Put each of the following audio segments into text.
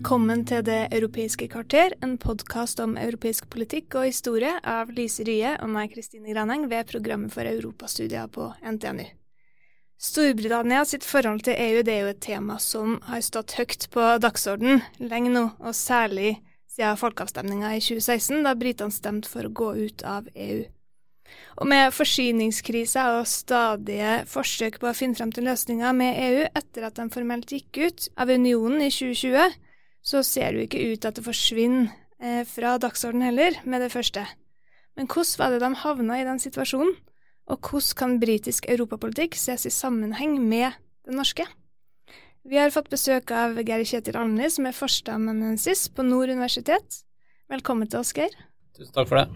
Velkommen til Det europeiske kvarter, en podkast om europeisk politikk og historie av Lise Rye og meg, Kristine Graneng, ved programmet for europastudier på NTNU. Storbritannia sitt forhold til EU det er jo et tema som har stått høyt på dagsordenen lenge nå, og særlig siden folkeavstemninga i 2016, da britene stemte for å gå ut av EU. Og med forsyningskrisa og stadige forsøk på å finne frem til løsninger med EU etter at de formelt gikk ut av unionen i 2020, så ser det jo ikke ut til at det forsvinner eh, fra dagsordenen heller, med det første. Men hvordan var det de havna i den situasjonen? Og hvordan kan britisk europapolitikk ses i sammenheng med det norske? Vi har fått besøk av Geir Kjetil Almli, som er førsteamanuensis på Nord universitet. Velkommen til oss, Geir. Tusen takk for det.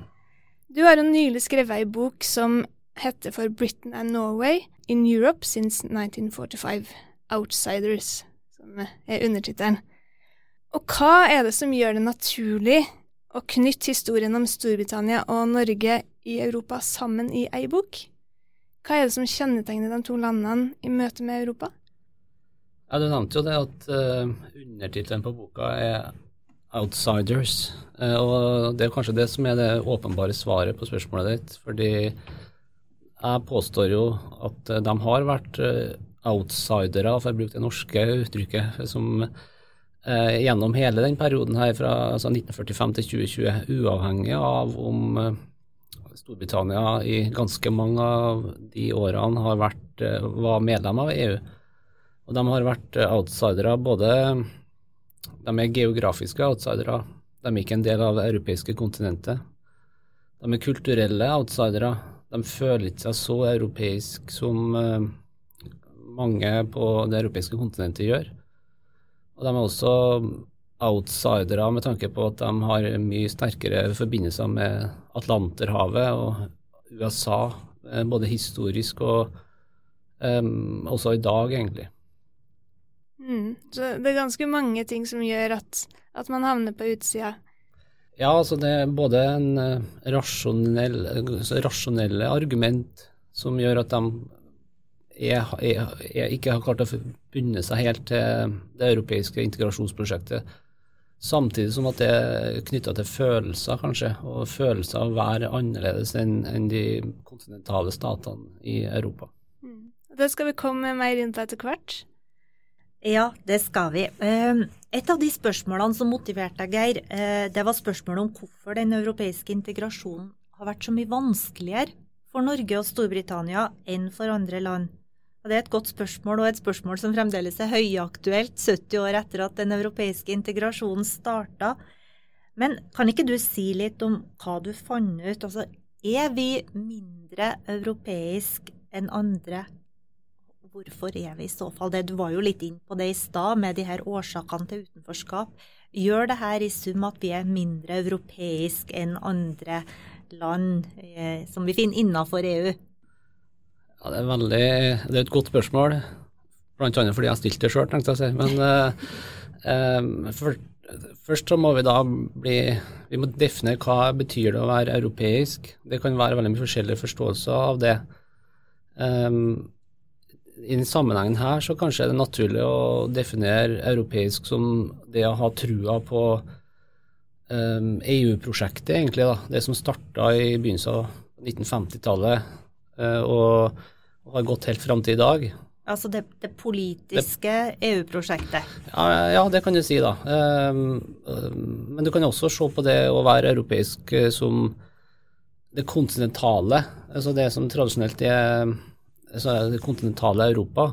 Du har jo nylig skrevet ei bok som heter For Britain and Norway in Europe since 1945, Outsiders, som er undertittelen. Og hva er det som gjør det naturlig å knytte historien om Storbritannia og Norge i Europa sammen i ei bok? Hva er det som kjennetegner de to landene i møte med Europa? Ja, Du nevnte jo det at uh, undertittelen på boka er 'Outsiders'. Uh, og Det er kanskje det som er det åpenbare svaret på spørsmålet ditt. Fordi jeg påstår jo at uh, de har vært outsidere, for å bruke det norske uttrykket, som gjennom hele den perioden her fra altså 1945 til 2020, uavhengig av om Storbritannia i ganske mange av de årene har vært, var medlem av EU. Og de har vært outsidere både De er geografiske outsidere. De er ikke en del av det europeiske kontinentet. De er kulturelle outsidere. De føler ikke seg så europeisk som mange på det europeiske kontinentet gjør. Og de er også outsidere med tanke på at de har mye sterkere forbindelser med Atlanterhavet og USA, både historisk og um, også i dag, egentlig. Mm, så det er ganske mange ting som gjør at, at man havner på utsida. Ja, altså det er både en uh, rasjonell, rasjonelle argument som gjør at de er, er, er ikke har klart å forbunde seg helt til det europeiske integrasjonsprosjektet. Samtidig som at det er knytta til følelser, kanskje, og følelser av å være annerledes enn, enn de kontinentale statene i Europa. Mm. Det skal vi komme mer inn på etter hvert. Ja, det skal vi. Et av de spørsmålene som motiverte deg, Geir, det var spørsmålet om hvorfor den europeiske integrasjonen har vært så mye vanskeligere for Norge og Storbritannia enn for andre land. Det er et godt spørsmål, og et spørsmål som fremdeles er høyaktuelt 70 år etter at den europeiske integrasjonen starta. Men kan ikke du si litt om hva du fant ut? Altså, er vi mindre europeisk enn andre? Hvorfor er vi i så fall det? Du var jo litt inn på det i stad, med de her årsakene til utenforskap. Gjør det her i sum at vi er mindre europeisk enn andre land eh, som vi finner innafor EU? Ja, det er veldig Det er et godt spørsmål, annet fordi jeg stilte stilt det sjøl, tenkte jeg å si. Men uh, uh, for, først så må vi da bli Vi må definere hva betyr det å være europeisk. Det kan være veldig mye forskjellige forståelser av det. Um, I den sammenhengen her så kanskje er det naturlig å definere europeisk som det å ha trua på um, EU-prosjektet, egentlig. da, Det som starta i begynnelsen av 1950-tallet. Uh, og og har gått helt fram til i dag. Altså det, det politiske EU-prosjektet? Ja, ja, det kan du si, da. Men du kan også se på det å være europeisk som det kontinentale, altså det som tradisjonelt er altså det kontinentale Europa.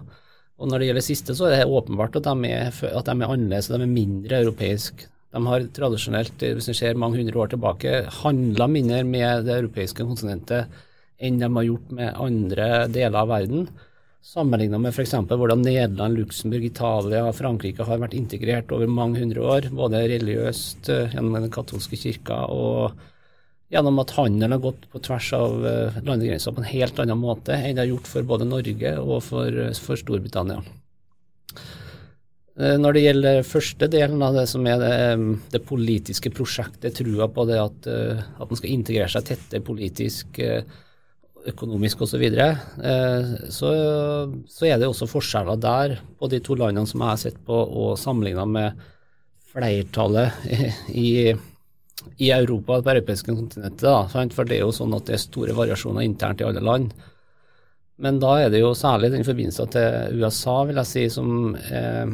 Og når det gjelder siste, så er det åpenbart at de er, at de er annerledes, de er mindre europeiske. De har tradisjonelt, hvis vi ser mange hundre år tilbake, handla mindre med det europeiske kontinentet enn de har gjort med andre deler av verden. Sammenligna med f.eks. hvordan Nederland, Luxembourg, Italia og Frankrike har vært integrert over mange hundre år, både religiøst eh, gjennom den katolske kirka og gjennom at handelen har gått på tvers av eh, landegrenser på en helt annen måte enn det har gjort for både Norge og for, eh, for Storbritannia. Når det gjelder første delen av det som er det, det politiske prosjektet, trua på det at, at man skal integrere seg tettere politisk, økonomisk osv., så, videre, eh, så så er det også forskjeller der på de to landene som jeg har sett på, og sammenligna med flertallet i, i Europa, på europeiske kontinentet. Da, for det er jo sånn at det er store variasjoner internt i alle land. Men da er det jo særlig den forbindelsen til USA, vil jeg si, som, eh,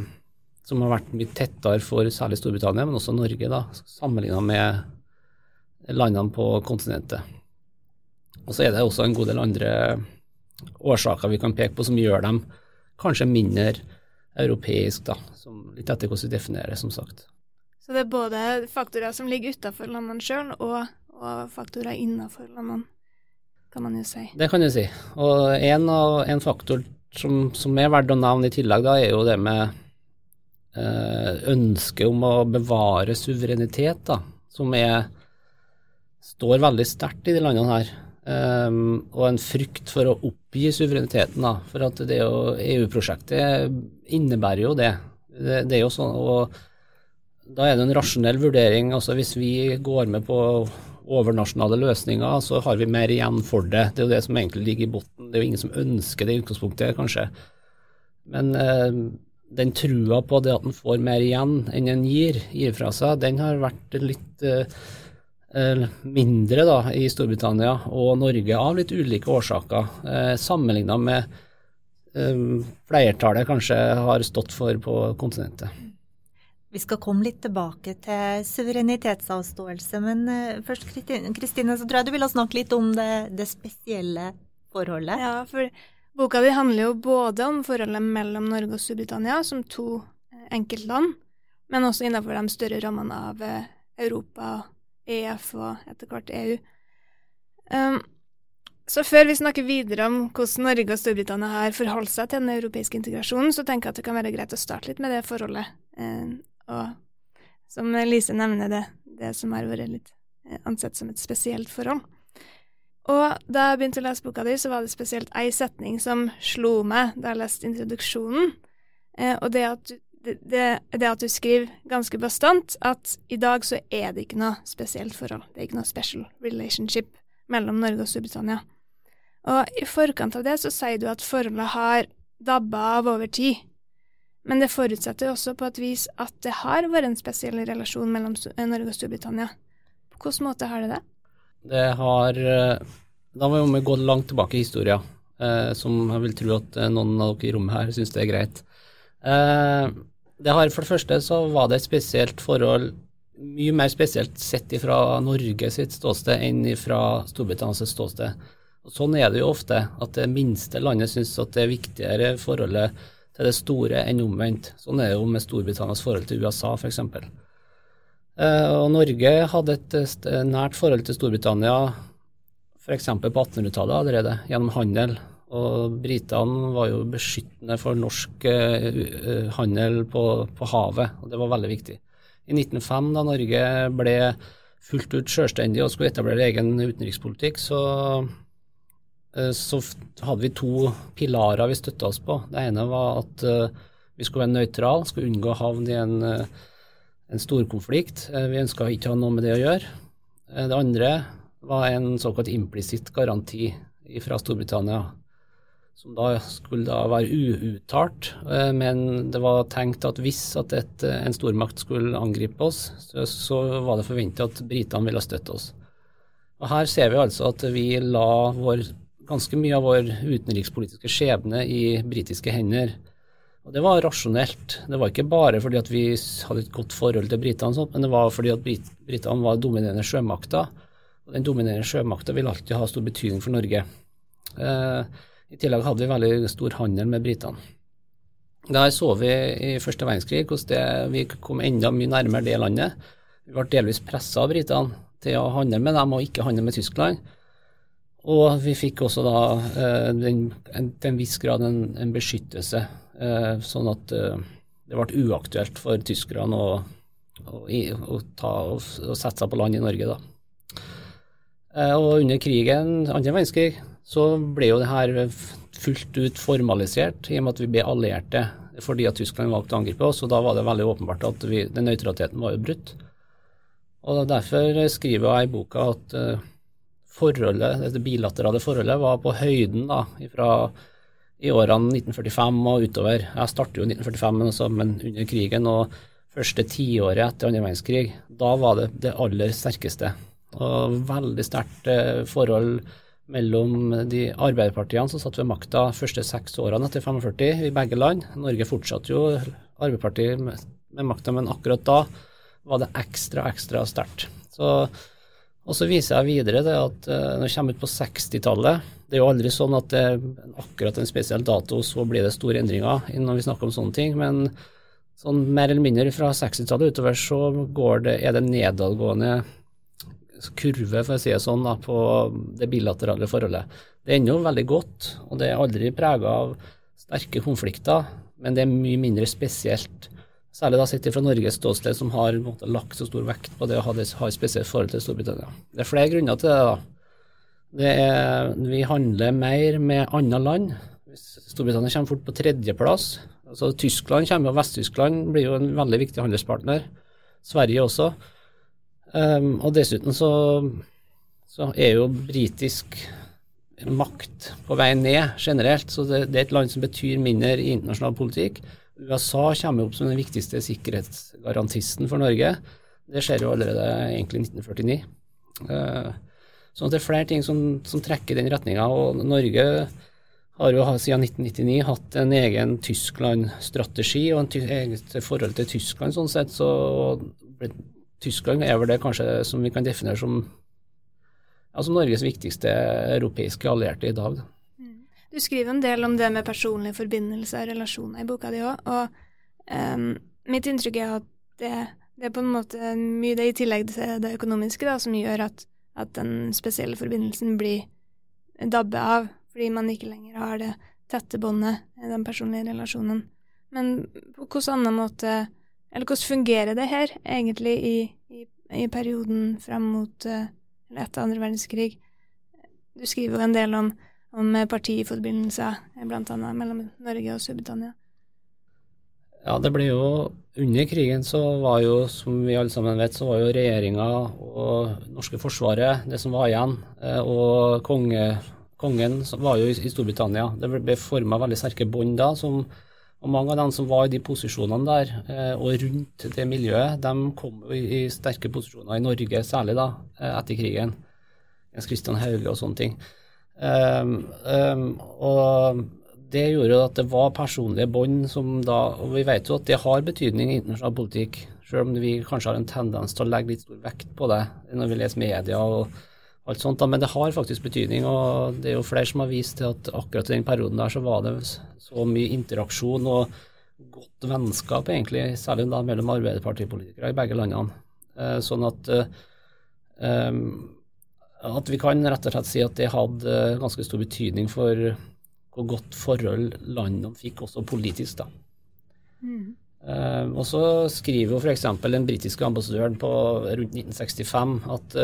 som har vært mye tettere for særlig Storbritannia, men også Norge, da, sammenligna med landene på kontinentet. Og så er det også en god del andre årsaker vi kan peke på som gjør dem kanskje mindre europeisk, da, som, litt etter hvordan vi definerer det, som sagt. Så det er både faktorer som ligger utenfor landene sjøl, og, og, faktorer innenfor landene, kan man jo si. Det kan du si. Og en, av, en faktor som, som, er verdt å nevne i tillegg, da, er jo det med eh, ønsket om å bevare suverenitet, da, som er, står veldig sterkt i de landene her. Um, og en frykt for å oppgi suvereniteten. Da. For at det EU-prosjektet innebærer jo det. det. det. er jo sånn, og Da er det en rasjonell vurdering. altså Hvis vi går med på overnasjonale løsninger, så har vi mer igjen for det. Det er jo det som egentlig ligger i bunnen. Det er jo ingen som ønsker det i utgangspunktet, kanskje. Men uh, den trua på det at en får mer igjen enn en gir, gir fra seg, den har vært litt uh, mindre da, i Storbritannia og Norge av litt ulike årsaker, eh, sammenligna med eh, flertallet kanskje har stått for på kontinentet. Vi skal komme litt tilbake til suverenitetsavståelse, men eh, først Kristine, så tror jeg du ville snakke litt om det, det spesielle forholdet. Ja, for boka di handler jo både om forholdet mellom Norge og Storbritannia som to eh, enkeltland, men også innenfor de større rammene av Europa EF og etter hvert EU. Um, så før vi snakker videre om hvordan Norge og Storbritannia har forholdt seg til den europeiske integrasjonen, så tenker jeg at det kan være greit å starte litt med det forholdet. Og som Lise nevner, det, det som har vært litt eh, ansett som et spesielt forhold. Og da jeg begynte å lese boka di, så var det spesielt ei setning som slo meg da jeg leste introduksjonen, eh, og det at du det, det, at du skriver ganske bastant at i dag så er det ikke noe spesielt forhold. Det er ikke noe special relationship mellom Norge og Storbritannia. Og i forkant av det så sier du at forholdet har dabba av over tid. Men det forutsetter også på et vis at det har vært en spesiell relasjon mellom Norge og Storbritannia. På hvilken måte har det det? Det har eh, Da må vi gå langt tilbake i historien, eh, som jeg vil tro at eh, noen av dere i rommet her syns det er greit. Eh, det har For det første så var det et spesielt forhold, mye mer spesielt sett fra Norge sitt ståsted enn fra Storbritannias ståsted. Og Sånn er det jo ofte, at det minste landet syns at det er viktigere forholdet til det store enn omvendt. Sånn er det jo med Storbritannias forhold til USA, f.eks. Eh, og Norge hadde et nært forhold til Storbritannia f.eks. på 1800-tallet allerede, gjennom handel. Og britene var jo beskyttende for norsk uh, handel på, på, havet, og det var veldig viktig. I 1905, da Norge ble fullt ut selvstendig og skulle etablere egen utenrikspolitikk, så, uh, så hadde vi to pilarer vi støtta oss på. Det ene var at uh, vi skulle være nøytrale, skulle unngå å havne i en, en storkonflikt. Vi ønska ikke å ha noe med det å gjøre. Det andre var en såkalt implisitt garanti fra Storbritannia som da skulle da være uuttalt. Eh, men det var tenkt at hvis at et, en stormakt skulle angripe oss, så, så var det forventet at britene ville støtte oss. Og Her ser vi altså at vi la vår, ganske mye av vår utenrikspolitiske skjebne i britiske hender. Og Det var rasjonelt. Det var ikke bare fordi at vi hadde et godt forhold til britene, men det var fordi at britene var dominerende sjømakta. Og den dominerende sjømakta vil alltid ha stor betydning for Norge. Eh, i tillegg hadde vi veldig stor handel med britene. Der så vi i første verdenskrig hvordan vi kom enda mye nærmere det landet. Vi ble delvis pressa av britene til å handle med dem og ikke handle med Tyskland. Og vi fikk også da eh, til en viss grad en, en beskyttelse, eh, sånn at eh, det ble uaktuelt for tyskerne å, å, å, ta, å, sette seg på land i Norge. da. Eh, og under krigen, andre verdenskrig, så ble jo det her fullt ut formalisert, i og med at vi ble allierte fordi at Tyskland valgte å angripe oss. og Da var det veldig åpenbart at vi, den nøytraliteten var jo brutt. Og Derfor skriver jeg i boka at uh, forholdet, dette bilaterale forholdet var på høyden da, fra i årene 1945 og utover. Jeg startet jo 1945, men, under krigen og første tiåret etter andre verdenskrig, da var det det aller sterkeste. Og veldig sterkt uh, forhold mellom de arbeiderpartiene som satt ved makta første seks årene etter 45 i begge land. Norge fortsatte jo Arbeiderpartiet med, med makta, men akkurat da var det ekstra, ekstra sterkt. Og så viser jeg videre det at uh, når vi kommer ut på 60-tallet Det er jo aldri sånn at det er akkurat en spesiell dato, så blir det store endringer når vi snakker om sånne ting. Men sånn mer eller mindre fra 60-tallet utover så det, er det nedadgående kurve, for å si det sånn, da, på det bilaterale forholdet. Det er ennå veldig godt, og det er aldri prega av sterke konflikter, men det er mye mindre spesielt. Særlig da sett fra Norges ståsted, som har måte, lagt så stor vekt på det å ha, ha et spesielt forhold til Storbritannia. Det er flere grunner til det. da. Det er, vi handler mer med andre land. Storbritannia kommer fort på tredjeplass. Altså, Tyskland kommer, og Vest-Tyskland blir jo en veldig viktig handelspartner. Sverige også. Um, og dessuten så, så, er jo britisk makt på vei ned generelt, så det, det, er et land som betyr mindre i internasjonal politikk. USA kommer opp som den viktigste sikkerhetsgarantisten for Norge. Det skjer jo allerede egentlig i 1949. Uh, så det er flere ting som, som trekker den retninga. Og Norge har jo siden 1999 hatt en egen Tyskland-strategi og en eget forhold til Tyskland sånn sett. Så Tyskland er vel det kanskje som vi kan definere som altså Norges viktigste europeiske allierte i dag. Mm. Du skriver en del om det med personlige forbindelser og relasjoner i boka di òg, og um, mitt inntrykk er at det, det, er på en måte mye det i tillegg til det økonomiske da, som gjør at, at den spesielle forbindelsen blir dabbe av, fordi man ikke lenger har det tette båndet, den personlige relasjonen. Men på hvilken annen måte eller hvordan fungerer det her egentlig i, i, i perioden fram mot uh, eller etter andre verdenskrig? Du skriver jo en del om, om partiforbindelser, bl.a. mellom Norge og Storbritannia. Ja, det ble jo Under krigen så var jo, som vi alle sammen vet, så var jo regjeringa og norske forsvaret det som var igjen. Eh, og konge, kongen var jo i Storbritannia. Det ble forma veldig sterke bånd da, som og mange av dem som var i de posisjonene der, eh, og rundt det miljøet, de kom i, sterke posisjoner i Norge, særlig da, eh, etter krigen. Jens Christian Hauge og sånne ting. Um, um, og det gjorde jo at det var personlige bånd som da Og vi vet jo at det har betydning i internasjonal politikk, selv om vi kanskje har en tendens til å legge litt stor vekt på det når vi leser media og alt sånt. Da. Men det har faktisk betydning, og det er jo flere som har vist til at akkurat i den perioden der så var det så mye interaksjon og godt vennskap, egentlig, særlig da mellom arbeiderpartipolitikere i begge landene. Eh, sånn at, eh, at vi kan rett og slett si at det hadde ganske stor betydning for hvor godt forhold landene fikk, også politisk. da. Mm. Uh, og så skriver jo f.eks. den britiske ambassadøren på rundt 1965 at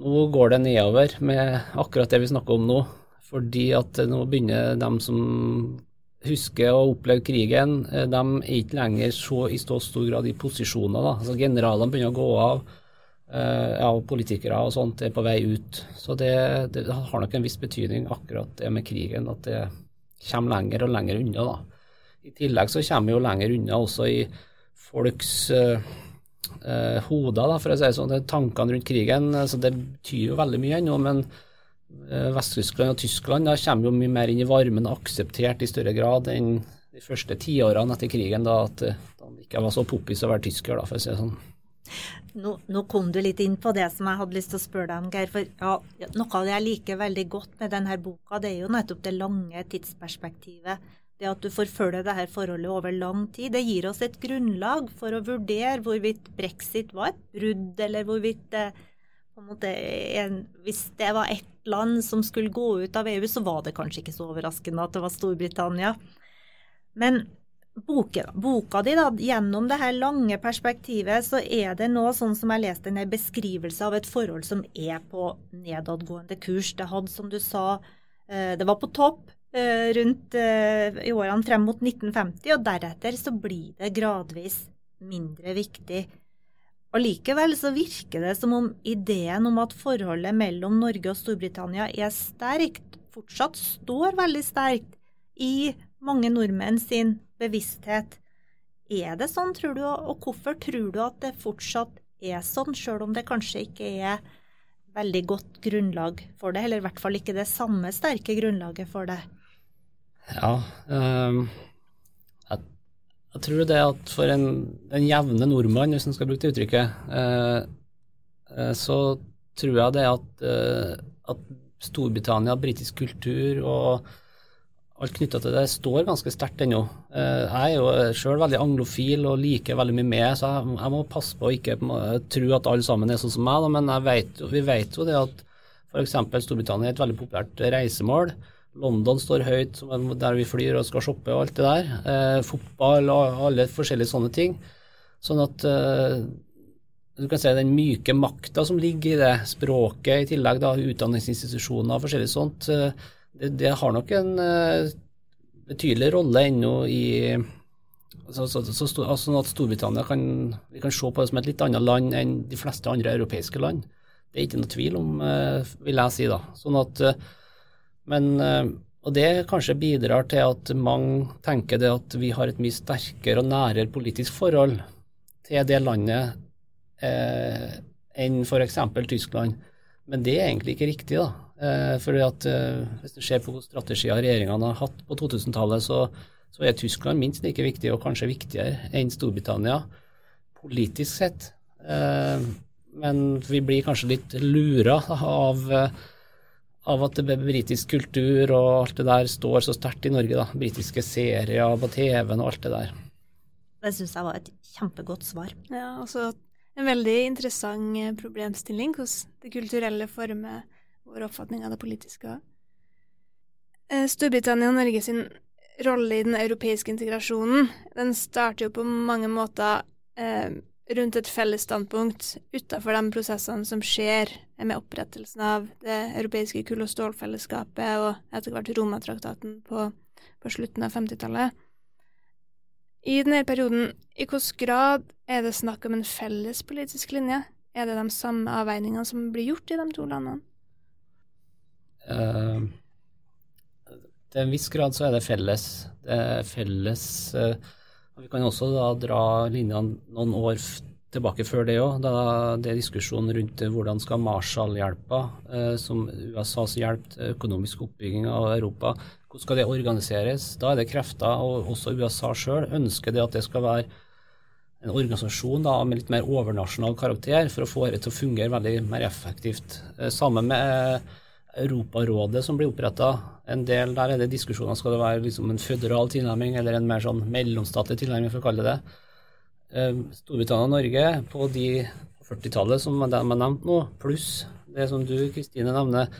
nå går det nedover med akkurat det vi snakker om nå. Fordi at nå begynner de som husker og oppleve krigen, eh, de er ikke lenger så i så stor grad i posisjoner. Da. Altså Generalene begynner å gå av, eh, ja, og politikere og sånt er på vei ut. Så det, det, har nok en viss betydning, akkurat det med krigen, at det kommer lenger og lenger unna. da. I tillegg så kommer vi jo lenger unna også i folks uh, eh, hoder, da, for å si det sånn. Tankene rundt krigen. Altså, det betyr jo veldig mye ennå, men eh, Vest-Tyskland og Tyskland da kommer jo mye mer inn i varmen og akseptert i større grad enn de første tiårene etter krigen, da at det ikke var så poppis å være tysker, da, for å si det sånn. Nå, nå, kom du litt inn på det som jeg hadde lyst til å spørre deg om, Geir. For ja, noe av det jeg liker veldig godt med denne boka, det er jo nettopp det lange tidsperspektivet det at du forfølger dette forholdet over lang tid, det gir oss et grunnlag for å vurdere hvorvidt brexit var et brudd, eller hvorvidt det, måte en, Hvis det var ett land som skulle gå ut av EU, så var det kanskje ikke så overraskende at det var Storbritannia. Men boka, boka di, da, gjennom det her lange perspektivet, så er det nå, sånn som jeg leste, en beskrivelse av et forhold som er på nedadgående kurs. Det hadde, som du sa, eh, det var på topp rundt eh, i årene frem mot 1950, og deretter så blir det gradvis mindre viktig. Og Likevel så virker det som om ideen om at forholdet mellom Norge og Storbritannia er sterkt, fortsatt står veldig sterkt i mange nordmenn sin bevissthet. Er det sånn, tror du, og hvorfor tror du at det fortsatt er sånn, sjøl om det kanskje ikke er veldig godt grunnlag for det, eller i hvert fall ikke det samme sterke grunnlaget for det? Ja, um, jeg, jeg, tror det at for en, en jevne nordmann, hvis en skal bruke det uttrykket, uh, så tror jeg det at, uh, at Storbritannia, britisk kultur og alt knytta til det står ganske sterkt ennå. Jeg er jo sjøl veldig anglofil og liker veldig mye med, så jeg, jeg må passe på å ikke tro at alle sammen er sånn som meg. Men vet, vi vet jo det at f.eks. Storbritannia er et veldig populært reisemål. London står høyt, der vi flyr og skal shoppe og alt det der. Eh, fotball og alle forskjellige sånne ting. Sånn at eh, du kan si den myke makta som ligger i det, språket i tillegg, da, utdanningsinstitusjoner og forskjellig sånt. Eh, det, det har nok en uh, betydelig rolle ennå i så, så, så, så, altså at Storbritannia kan, vi kan se på det som et litt annet land enn de fleste andre europeiske land. Det er ikke noe tvil om, uh, vil jeg si. da. Sånn at, uh, men, og det kanskje bidrar til at mange tenker det at vi har et mye sterkere og nærere politisk forhold til det landet eh, enn f.eks. Tyskland. Men det er egentlig ikke riktig. da. Eh, fordi at eh, Hvis du ser på strategier regjeringene har hatt på 2000-tallet, så, så, er Tyskland minst like viktig, og kanskje viktigere, enn Storbritannia politisk sett. Eh, men vi blir kanskje litt lura av, av at britisk kultur og alt det der står så sterkt i Norge. da, Britiske serier på TV-en og alt det der. Det syns jeg var et kjempegodt svar. Ja, altså en veldig interessant problemstilling hvordan det kulturelle former vår oppfatning av det politiske. Eh, Storbritannia og Norge sin rolle i den europeiske integrasjonen den starter jo på mange måter eh, rundt et felles standpunkt utenfor de prosessene som skjer med opprettelsen av det europeiske kull- og stålfellesskapet og etter hvert Romatraktaten på, på slutten av 50-tallet. I denne perioden, i hvilken grad er det snakk om en felles politisk linje? Er det de samme avveiningene som blir gjort i de to landene? Uh, til en viss grad så er det felles. Det er felles uh, Vi kan også da dra linjene noen år tilbake før det òg. Det er diskusjon rundt hvordan skal Marshall-hjelpa, uh, som USAs hjelp til økonomisk oppbygging av Europa, hvordan skal det organiseres? Da er det krefter, og også USA sjøl ønsker det at det skal være en organisasjon da, med litt mer overnasjonal karakter for å få det til å fungere veldig mer effektivt. Sammen med Europarådet som blir oppretta. En del der er det diskusjoner skal det være liksom en føderal tilnærming eller en mer sånn mellomstatlig tilnærming, for å kalle det det. Eh, Storbritannia og Norge på de 40-tallet som de har nevnt nå, pluss det som du Kristine nevner,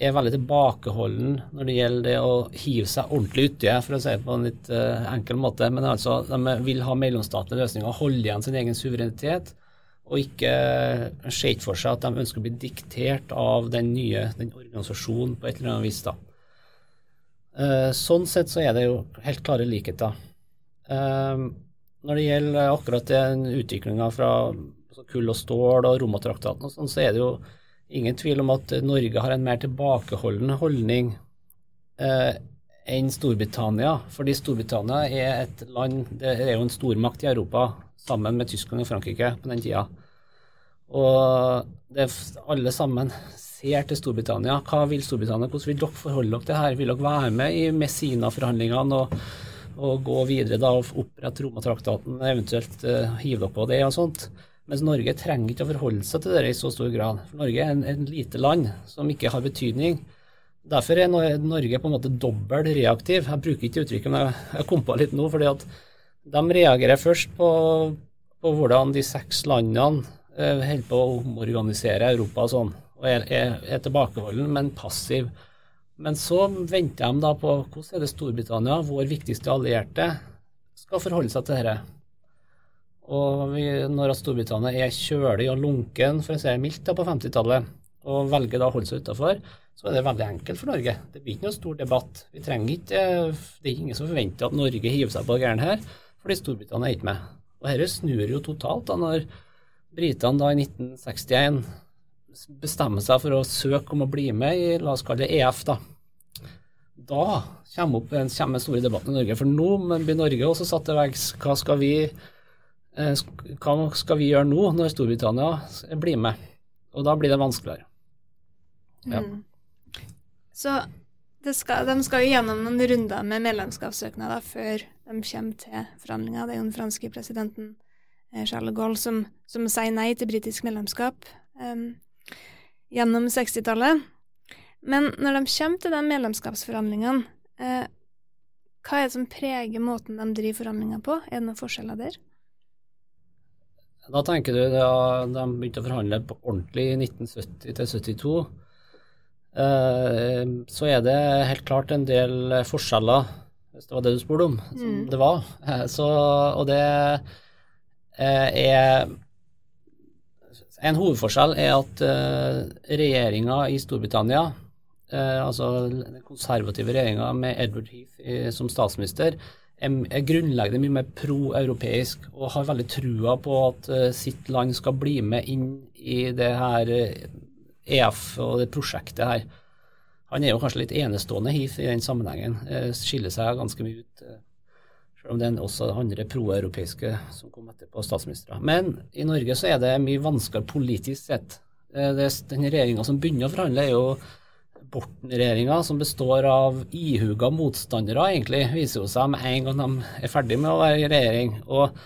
er veldig tilbakeholden når det gjelder det å hive seg ordentlig uti, for å si det på en litt uh, enkel måte. Men altså, de vil ha mellomstatlige løsninger, holde igjen sin egen suverenitet og ikke ser for seg at de ønsker å bli diktert av den nye den organisasjonen på et eller annet vis. da. Eh, sånn sett så er det jo helt klare likheter. Eh, når det gjelder akkurat den utviklinga fra altså kull og stål og Romatraktaten og sånn, så er det jo ingen tvil om at Norge har en mer tilbakeholden holdning eh, enn Storbritannia. Fordi Storbritannia er et land Det er jo en stormakt i Europa sammen med Tyskland og Frankrike på den tida. Og det, alle sammen ser til Storbritannia. Hva vil Storbritannia? Hvordan vil dere forholde dere til det her? Vil dere være med i Messina-forhandlingene og, og, gå videre da og opprette Romatraktaten, eventuelt uh, hive dere på det og sånt? Mens Norge trenger ikke å forholde seg til det i så stor grad. For Norge er en, en lite land som ikke har betydning. Derfor er Norge på en måte dobbelt reaktiv. Jeg bruker ikke uttrykket, men jeg kom på litt nå. fordi at de reagerer først på, på hvordan de seks landene holder på å omorganisere Europa og sånn, og er, er, er tilbakeholden, men passiv. Men så venter de da på hvordan er det Storbritannia, vår viktigste allierte, skal forholde seg til dette. Og vi, når Storbritannia er kjølig og lunken, for å si det mildt, da, på 50-tallet, og velger da å holde seg utafor, så er det veldig enkelt for Norge. Det blir ikke noe stor debatt. Vi trenger ikke, Det er ingen som forventer at Norge hiver seg på gæren her, fordi Storbritannia er ikke med. Og dette snur jo totalt da når britene da i 1961 bestemmer seg for å søke om å bli med i la oss kalle det EF. Da Da kommer opp kommer en stor debatt i Norge. For nå blir Norge også satt til veggs. Hva Eh, hva skal vi gjøre nå, når Storbritannia blir med? Og da blir det vanskeligere. Ja. Mm. Så skal, de skal jo gjennom noen runder med medlemskapssøknader før de kommer til forhandlinger. Det er jo den franske presidenten Charles de Gaulle som, som, sier nei til britisk medlemskap um, gjennom 60-tallet. Men når de kommer til de medlemskapsforhandlingene, uh, hva er det som preger måten de driver forhandlinger på? Er det noen forskjeller der? Da tenker du da de begynte å forhandle på ordentlig i 1970 til 72, eh, så er det helt klart en del forskjeller, hvis det var det du spurte om, som mm. det var. Eh, så, og det eh, er En hovedforskjell er at regjeringa i Storbritannia, altså den konservative regjeringa med Edward Heath som statsminister, er grunnleggende mye mer pro-europeisk og har veldig trua på at sitt land skal bli med inn i det her eh, EF og det prosjektet her. Han er jo kanskje litt enestående Heath i den sammenhengen. Skiller seg ganske mye ut. Selv om det er også andre pro-europeiske som kom etterpå, statsministre. Men i Norge så er det mye vanskeligere politisk sett. Den regjeringa som begynner å forhandle, er jo Borten-regjeringa, som består av ihuga motstandere, egentlig, viser jo seg med en gang de er ferdig med å være i regjering. Og,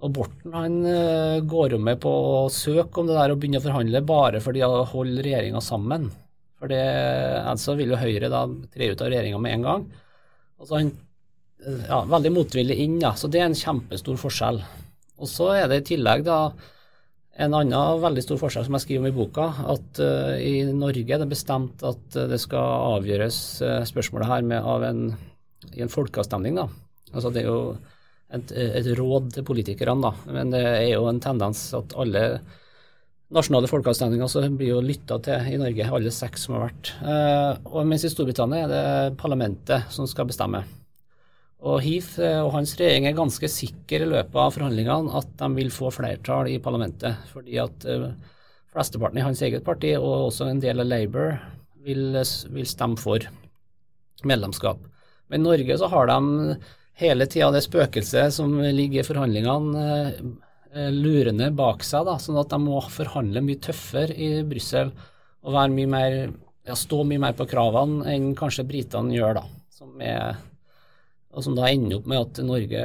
og Borten han uh, går jo med på å søke om det der og begynne å forhandle bare fordi de holder regjeringa sammen. For det, altså vil jo Høyre da tre ut av regjeringa med en gang. Og så han ja, veldig motvillig inn, ja. Så det er en kjempestor forskjell. Og så er det i tillegg da en annen veldig stor forskjell som jeg skriver om i boka, at uh, i Norge er det bestemt at uh, det skal avgjøres uh, spørsmålet her med av en, i en folkeavstemning. da. Altså Det er jo et, et råd til politikerne, da. Men det er jo en tendens at alle nasjonale folkeavstemninger så blir jo lytta til i Norge, alle seks som har vært. og Mens i Storbritannia er det parlamentet som skal bestemme. Og Heath eh, og hans regjering er ganske sikre i løpet av forhandlingene at de vil få flertall i parlamentet. Fordi at uh, flesteparten i hans eget parti og også en del av Labour vil, vil stemme for medlemskap. Men i Norge så har de hele tida det spøkelset som ligger i forhandlingene lurende bak seg, da, sånn at de må forhandle mye tøffere i Brussel og mye mer, ja, stå mye mer på kravene enn kanskje britene gjør, da, som er og som da ender opp med at Norge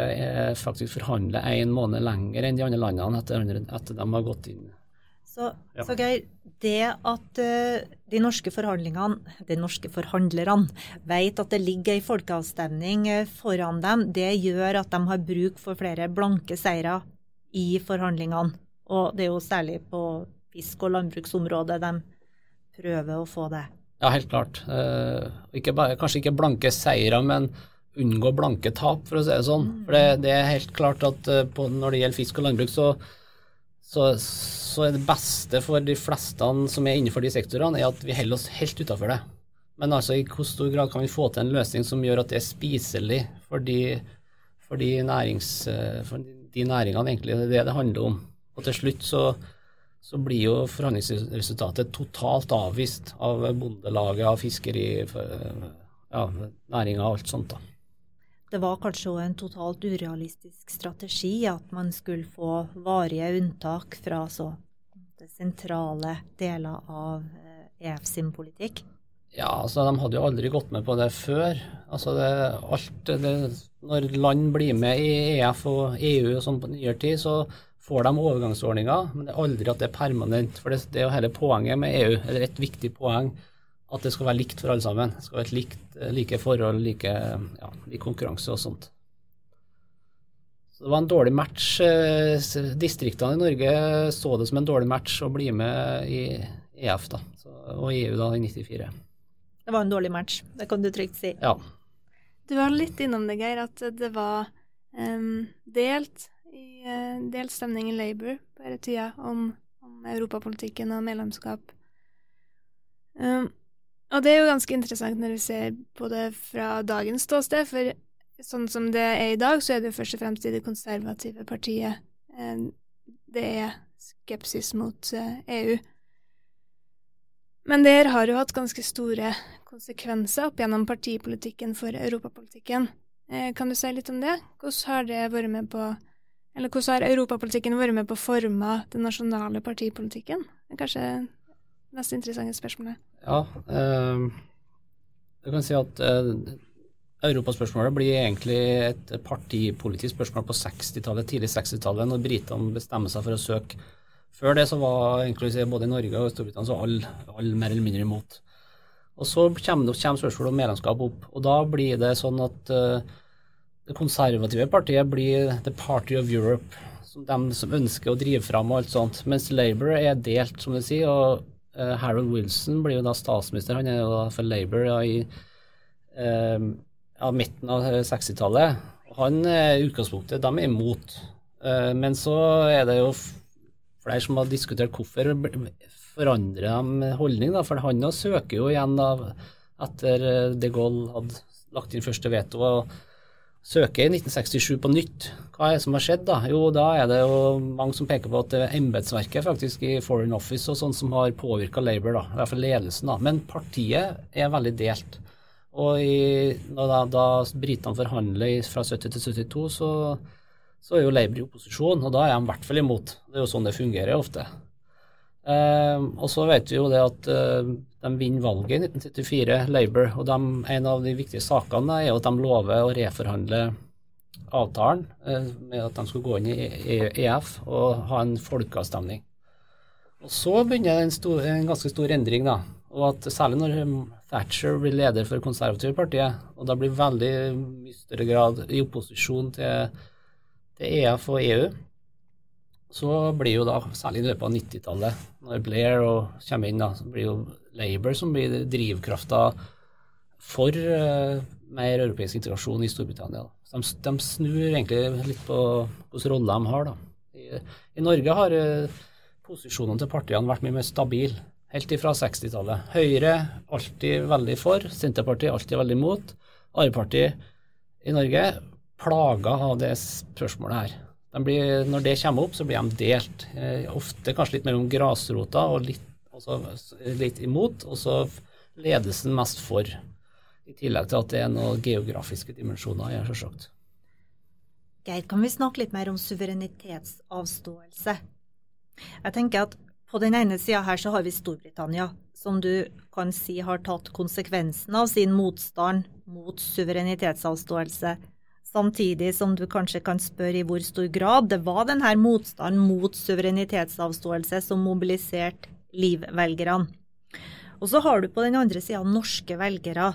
faktisk forhandler en måned lenger enn de andre landene etter, etter de har gått inn. Så, ja. så Geir, det at uh, de norske forhandlingene, de norske forhandlerne vet at det ligger ei folkeavstemning uh, foran dem, det gjør at de har bruk for flere blanke seire i forhandlingene. Og det er jo særlig på fisk- og landbruksområdet de prøver å få det. Ja, helt klart. Ikke bare, kanskje ikke blanke seire, men unngå blanke tap, for å si det sånn. For det, det er helt klart at uh, på, når det gjelder fisk og landbruk, så, så, så, er det beste for de fleste som er innenfor de sektorene, er at vi holder oss helt utafor det. Men altså, i hvor stor grad kan vi få til en løsning som gjør at det er spiselig for de, for de, nærings, uh, for de næringene, egentlig. Det er det det handler om. Og til slutt så, så blir jo forhandlingsresultatet totalt avvist av Bondelaget, av fiskeri, ja, næringa og alt sånt. da. Det var kanskje òg en totalt urealistisk strategi at man skulle få varige unntak fra så sentrale deler av EF eh, e sin politikk? Ja, altså de hadde jo aldri gått med på det før. Altså det, alt det, Når land blir med i EF og EU og sånn på nyere tid, så får de overgangsordninger, men det er aldri at det er permanent. For det, det er jo hele poenget med EU, eller et viktig poeng, at det skal være likt for alle sammen. Det skal være et likt, like forhold, like, ja, lik konkurranse og sånt. Så det var en dårlig match. Eh, distriktene i Norge så det som en dårlig match å bli med i EF da, så, og EU da i 94. Det var en dårlig match, det kan du trygt si. Ja. Du var litt innom det, Geir, at det var um, delt, i, uh, delt stemning i Labour på denne tida om, om europapolitikken og medlemskap. Um, og det er jo ganske interessant når vi ser på det fra dagens ståsted, for sånn som det er i dag, så er det jo først og fremst i det konservative partiet eh, det er skepsis mot eh, EU. Men det her har jo hatt ganske store konsekvenser opp gjennom partipolitikken for europapolitikken. Eh, kan du si litt om det? Hvordan har det vært med på eller hvordan har europapolitikken vært med på å forme den nasjonale partipolitikken? Kanskje mest interessante spørsmålet. Ja, eh, jeg kan si at eh, Europaspørsmålet blir egentlig et partipolitisk spørsmål på 60-tallet, tidlig 60-tallet, når britene bestemmer seg for å søke. Før det så var egentlig både Norge og Storbritannia så alle all mer eller mindre imot. Og Så kommer, kommer spørsmålet om medlemskap opp, og da blir det sånn at uh, det konservative partiet blir the party of Europe, som de som ønsker å drive fram og alt sånt, mens Labour er delt, som du sier. og uh, Harold Wilson blir jo da statsminister, han er jo da for Labour ja, i uh, ja, midten av 60-tallet. Han er i utgangspunktet de er imot. Uh, men så er det jo flere som har diskutert hvorfor forandrer de holdning. Da. For han søker jo igjen da, etter eh, de Gaulle hadde lagt inn første veto. og søker i 1967 på nytt. Hva er det som har skjedd da? Jo, da er det jo mange som peker på at det er embetsverket faktisk i Foreign Office og sånn som har påvirka Labour, da. I hvert fall ledelsen. da. Men partiet er veldig delt. Og i, da, da britene forhandler fra 70 til 72, så, så, er jo Labour i opposisjon, og da er de i hvert fall imot. Det er jo sånn det fungerer ofte. Eh, og så vet vi jo det at eh, de vinner valget i 1974, Labour, og de, en av de viktige sakene er jo at de lover å reforhandle avtalen eh, med at de skulle gå inn i EF og ha en folkeavstemning. Og så begynner en, stor, en ganske stor endring, da. Og at særlig når Thatcher blir leder for konservative partiet, og da blir veldig mye større grad i opposisjon til, til EF og EU, så blir jo da, særlig i løpet av 90-tallet, når Blair kommer inn, da, så blir jo Labour som blir drivkrafta for uh, mer europeisk integrasjon i Storbritannia. De, de, snur egentlig litt på hvilken rolle de har. I, i Norge har uh, posisjonene til partiene vært mye mer stabile helt ifra 60-tallet. Høyre alltid veldig for, Senterpartiet alltid veldig mot. Arbeiderpartiet i Norge plaga av det spørsmålet her. De blir, når det kommer opp, så blir de delt. Eh, ofte kanskje litt mellom grasrota og litt, litt imot, og så ledelsen mest for. I tillegg til at det er noen geografiske dimensjoner her, selvsagt. Geir, kan vi snakke litt mer om suverenitetsavståelse? Jeg tenker at på den ene sida her så har vi Storbritannia, som du kan si har tatt konsekvensen av sin motstand mot suverenitetsavståelse, samtidig som du kanskje kan spørre i hvor stor grad det var denne motstanden mot suverenitetsavståelse som mobiliserte Liv-velgerne. Og så har du på den andre sida norske velgere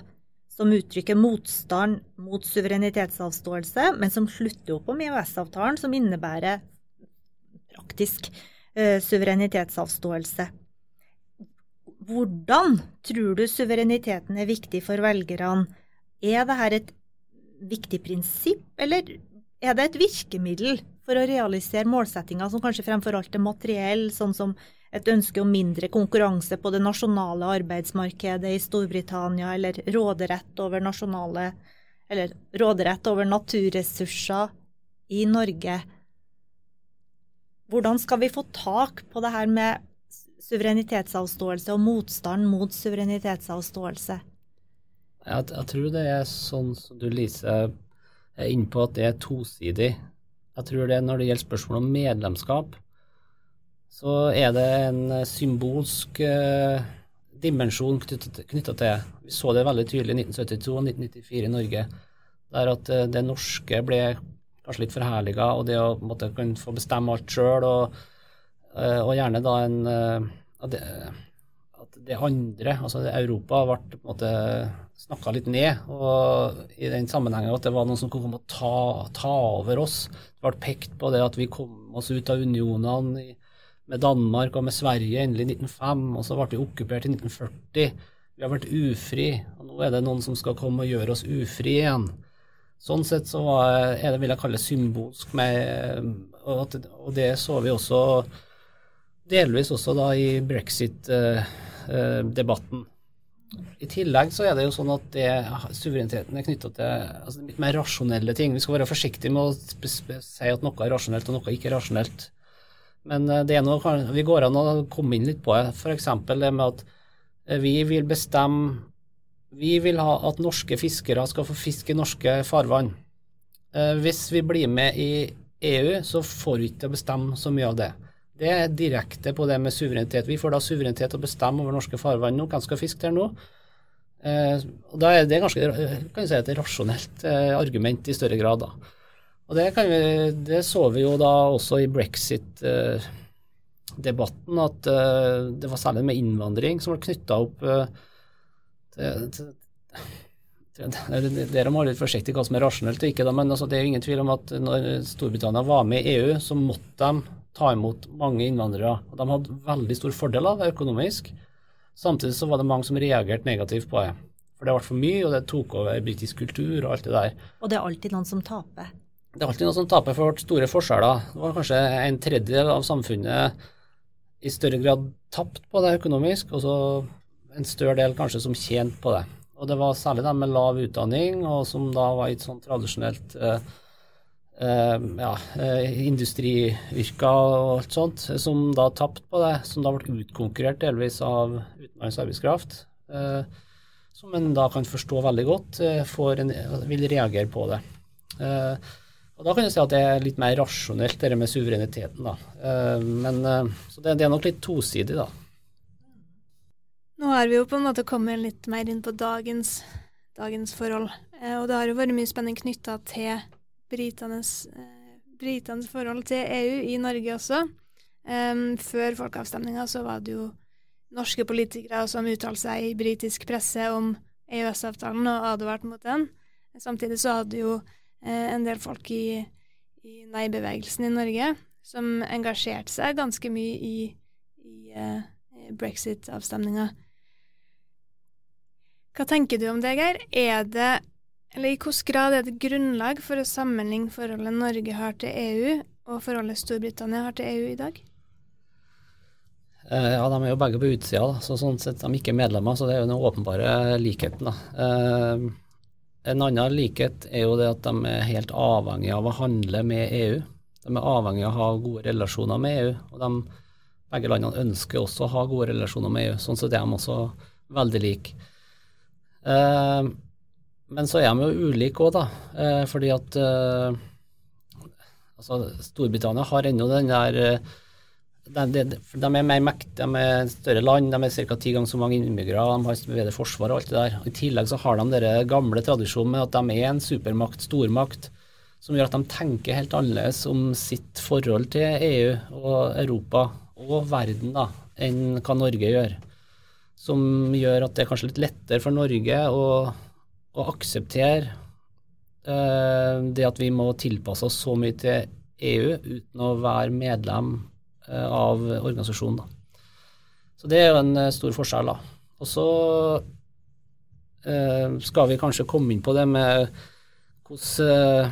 som uttrykker motstand mot suverenitetsavståelse, men som slutter opp om EØS-avtalen, som innebærer praktisk Eh, suverenitetsavståelse. Hvordan tror du suvereniteten er viktig for velgerne? Er dette et viktig prinsipp, eller er det et virkemiddel for å realisere målsettinger som kanskje fremfor alt er materiell, sånn som et ønske om mindre konkurranse på det nasjonale arbeidsmarkedet i Storbritannia, eller råderett over nasjonale eller råderett over naturressurser i Norge? Hvordan skal vi få tak på det her med suverenitetsavståelse og motstand mot suverenitetsavståelse? Jeg, jeg tror det er sånn som du, Lise, er inne på, at det er tosidig. Jeg tror det når det gjelder spørsmål om medlemskap, så er det en symbolsk uh, dimensjon knytta til Vi så det veldig tydelig i 1972 og 1994 i Norge, der at uh, det norske ble kanskje litt forherliga, og det å måtte kunne få bestemme alt sjøl, og, eh, og, gjerne da en eh, at det, at det andre, altså Europa, ble på en måte snakka litt ned. Og i den sammenhengen at det var noen som kom og ta, ta over oss. Det ble pekt på det at vi kom oss ut av unionene med Danmark og med Sverige endelig i 1905, og så ble vi okkupert i 1940. Vi har vært ufri, og nå er det noen som skal komme og gjøre oss ufri igjen. Sånn sett så er det vil jeg kalle symbolsk, med, og, det så vi også delvis også da i brexit-debatten. I tillegg så er det jo sånn at det, suvereniteten er knytta til altså, litt mer rasjonelle ting. Vi skal være forsiktige med å si at noe er rasjonelt og noe ikke er rasjonelt. Men eh, det er noe, vi går an å komme inn litt på det. F.eks. det med at eh, vi vil bestemme Vi vil ha at norske fiskere skal få fiske i norske farvann. Eh, hvis vi blir med i EU, så får vi ikke bestemme så mye av det. Det er direkte på det med suverenitet. Vi får da suverenitet til å bestemme over norske farvann nå. Hvem skal fiske der nå? Eh, og da er det ganske kan si, et rasjonelt eh, argument i større grad. da. Og det, vi, det, så vi jo da også i brexit-debatten, eh, at eh, det var særlig med innvandring som ble knytta opp eh, til, til dere må være litt forsiktige hva som er rasjonelt og ikke, da, men altså, det er jo ingen tvil om at når Storbritannia var med i EU, så måtte de ta imot mange innvandrere. og De hadde veldig stor fordel av det økonomisk. Samtidig så var det mange som reagerte negativt på det. For det ble for mye, og det tok over britisk kultur og alt det der. Og det er alltid noen som taper? Det er alltid noen som taper, for store forskjeller. Det var kanskje en tredjedel av samfunnet i større grad tapt på det økonomisk, og så en større del kanskje som tjente på det. Og det var særlig de med lav utdanning, og som da var i et sånn tradisjonelt eh, ja, uh, industriyrker og alt sånt, som da tapte på det, som da ble utkonkurrert delvis av utenlandsk arbeidskraft. Uh, som en da kan forstå veldig godt, en, vil reagere på det. og Da kan jeg si at det er litt mer rasjonelt, det med suvereniteten. da. men, så det, det, er nok litt tosidig, da. Nå har vi jo på en måte kommet litt mer inn på dagens, dagens forhold. og det har jo vært mye spenning knytta til britenes, eh, britenes forhold til EU i Norge også. Um, før folkeavstemninga så var det jo norske politikere som uttalte seg i britisk presse om EØS-avtalen og advarte mot den. Samtidig så hadde jo eh, en del folk i, i nei-bevegelsen i Norge som engasjerte seg ganske mye i, i eh, brexit-avstemninga. Hva tenker du om det, Geir? Er det eller i hvilken grad er det grunnlag for å sammenligne forholdet Norge har til EU, og forholdet Storbritannia har til EU i dag? Eh, ja, de er jo begge på utsida, så sånn sett de er ikke medlemmer, så det er jo den åpenbare likheten. da. Eh, en annen likhet er jo det at de er helt avhengige av å handle med EU. De er avhengige av å ha gode relasjoner med EU, og de, begge landene ønsker også å ha gode relasjoner med EU. Sånn sett er de også veldig like. Eh, men så er de jo ulike òg, da. Eh, fordi at eh, altså, Storbritannia har ennå den der eh, de, de, de, er mer mektige, de er større land, de er ca. ti ganger så mange innbyggere, de har bedre forsvar og alt det der. I tillegg så har de den gamle tradisjonen med at de er en supermakt, stormakt, som gjør at de tenker helt annerledes om sitt forhold til EU og Europa og verden da, enn hva Norge gjør. Som gjør at det er kanskje litt lettere for Norge å å akseptere eh, det at vi må tilpasse oss så mye til EU uten å være medlem eh, av organisasjonen. Da. Så det er jo en uh, stor forskjell. da. Og så skal vi kanskje komme inn på det med hvordan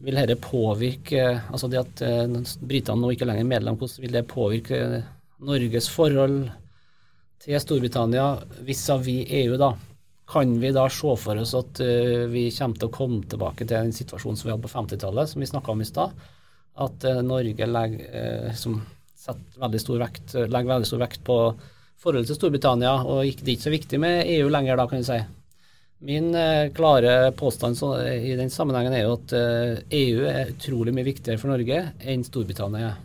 vil dette påvirke altså det at britene nå ikke lenger er medlem, hvordan vil det påvirke Norges forhold til Storbritannia vis-à-vis -vis EU, da? Kan vi da se for oss at uh, vi kommer til å komme tilbake til den situasjonen som vi hadde på 50-tallet, som vi snakka om i stad? At uh, Norge legger, uh, veldig stor vekt, legger veldig stor vekt på forholdet til Storbritannia, og det er ikke så viktig med EU lenger, da, kan du si. Min klare påstand i den sammenhengen er jo at EU e er utrolig mye viktigere for Norge enn Storbritannia er.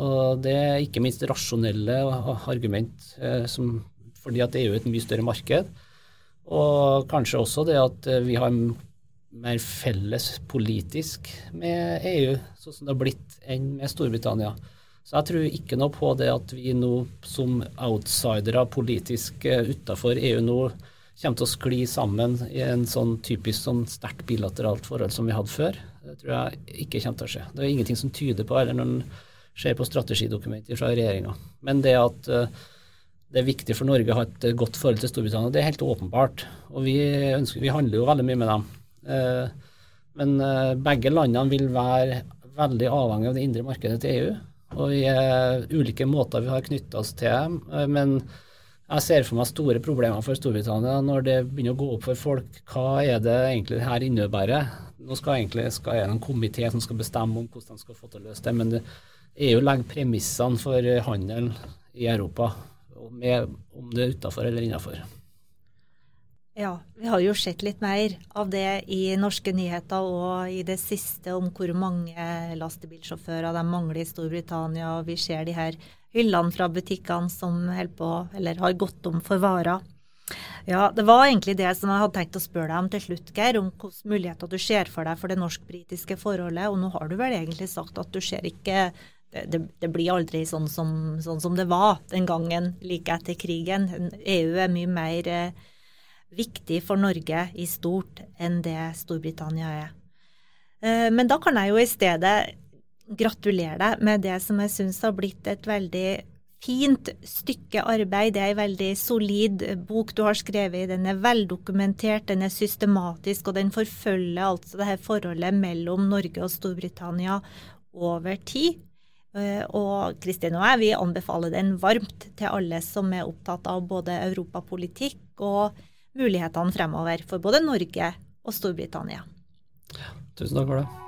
Og det er ikke minst rasjonelle argument, som, fordi at EU er et mye større marked. Og kanskje også det at eh, vi har mer felles politisk med EU, sånn som det har blitt, enn med Storbritannia. Så jeg tror ikke noe på det at vi nå som outsidere politisk uh, utafor EU nå kommer til å skli sammen i en sånn typisk sånn sterkt bilateralt forhold som vi hadde før. Det tror jeg ikke kommer til å skje. Det er ingenting som tyder på eller når en ser på strategidokumenter fra regjeringa. Men det at uh, det er viktig for Norge å ha et godt forhold til Storbritannia, det er helt åpenbart. Og vi, ønsker, vi handler jo veldig mye med dem. Uh, men uh, begge landene vil være veldig avhengig av det indre markedet til EU. Og vi er ulike måter vi har knytta oss til dem. men jeg ser for meg store problemer for Storbritannia når det begynner å gå opp for folk hva er det egentlig her innebærer. Nå skal egentlig skal en komité som skal bestemme om hvordan de skal få til å løse det, men det, EU legger premissene for handel i Europa, med, om det er utafor eller innafor. Ja, vi har jo sett litt mer av det i norske nyheter og i det siste om hvor mange lastebilsjåfører de mangler i Storbritannia. og Vi ser de her hyllene fra butikkene som på, har gått om for varer. Ja, Det var egentlig det som jeg hadde tenkt å spørre deg om til slutt, Geir. Om hvilke muligheter du ser for deg for det norsk-britiske forholdet. Og nå har du vel egentlig sagt at du ser ikke det, det, blir aldri sånn som, sånn som, det var den gangen like etter krigen. EU er mye mer eh, viktig for Norge i stort enn det Storbritannia er. Eh, men da kan jeg jo i stedet gratulere deg med det som jeg syns har blitt et veldig fint stykke arbeid. Det er en veldig solid bok du har skrevet. Den er veldokumentert, den er systematisk, og den forfølger altså det her forholdet mellom Norge og Storbritannia over tid. Eh, og Kristin og jeg vi anbefaler den varmt til alle som er opptatt av både europapolitikk og mulighetene fremover for både Norge og Storbritannia. Tusen takk for det.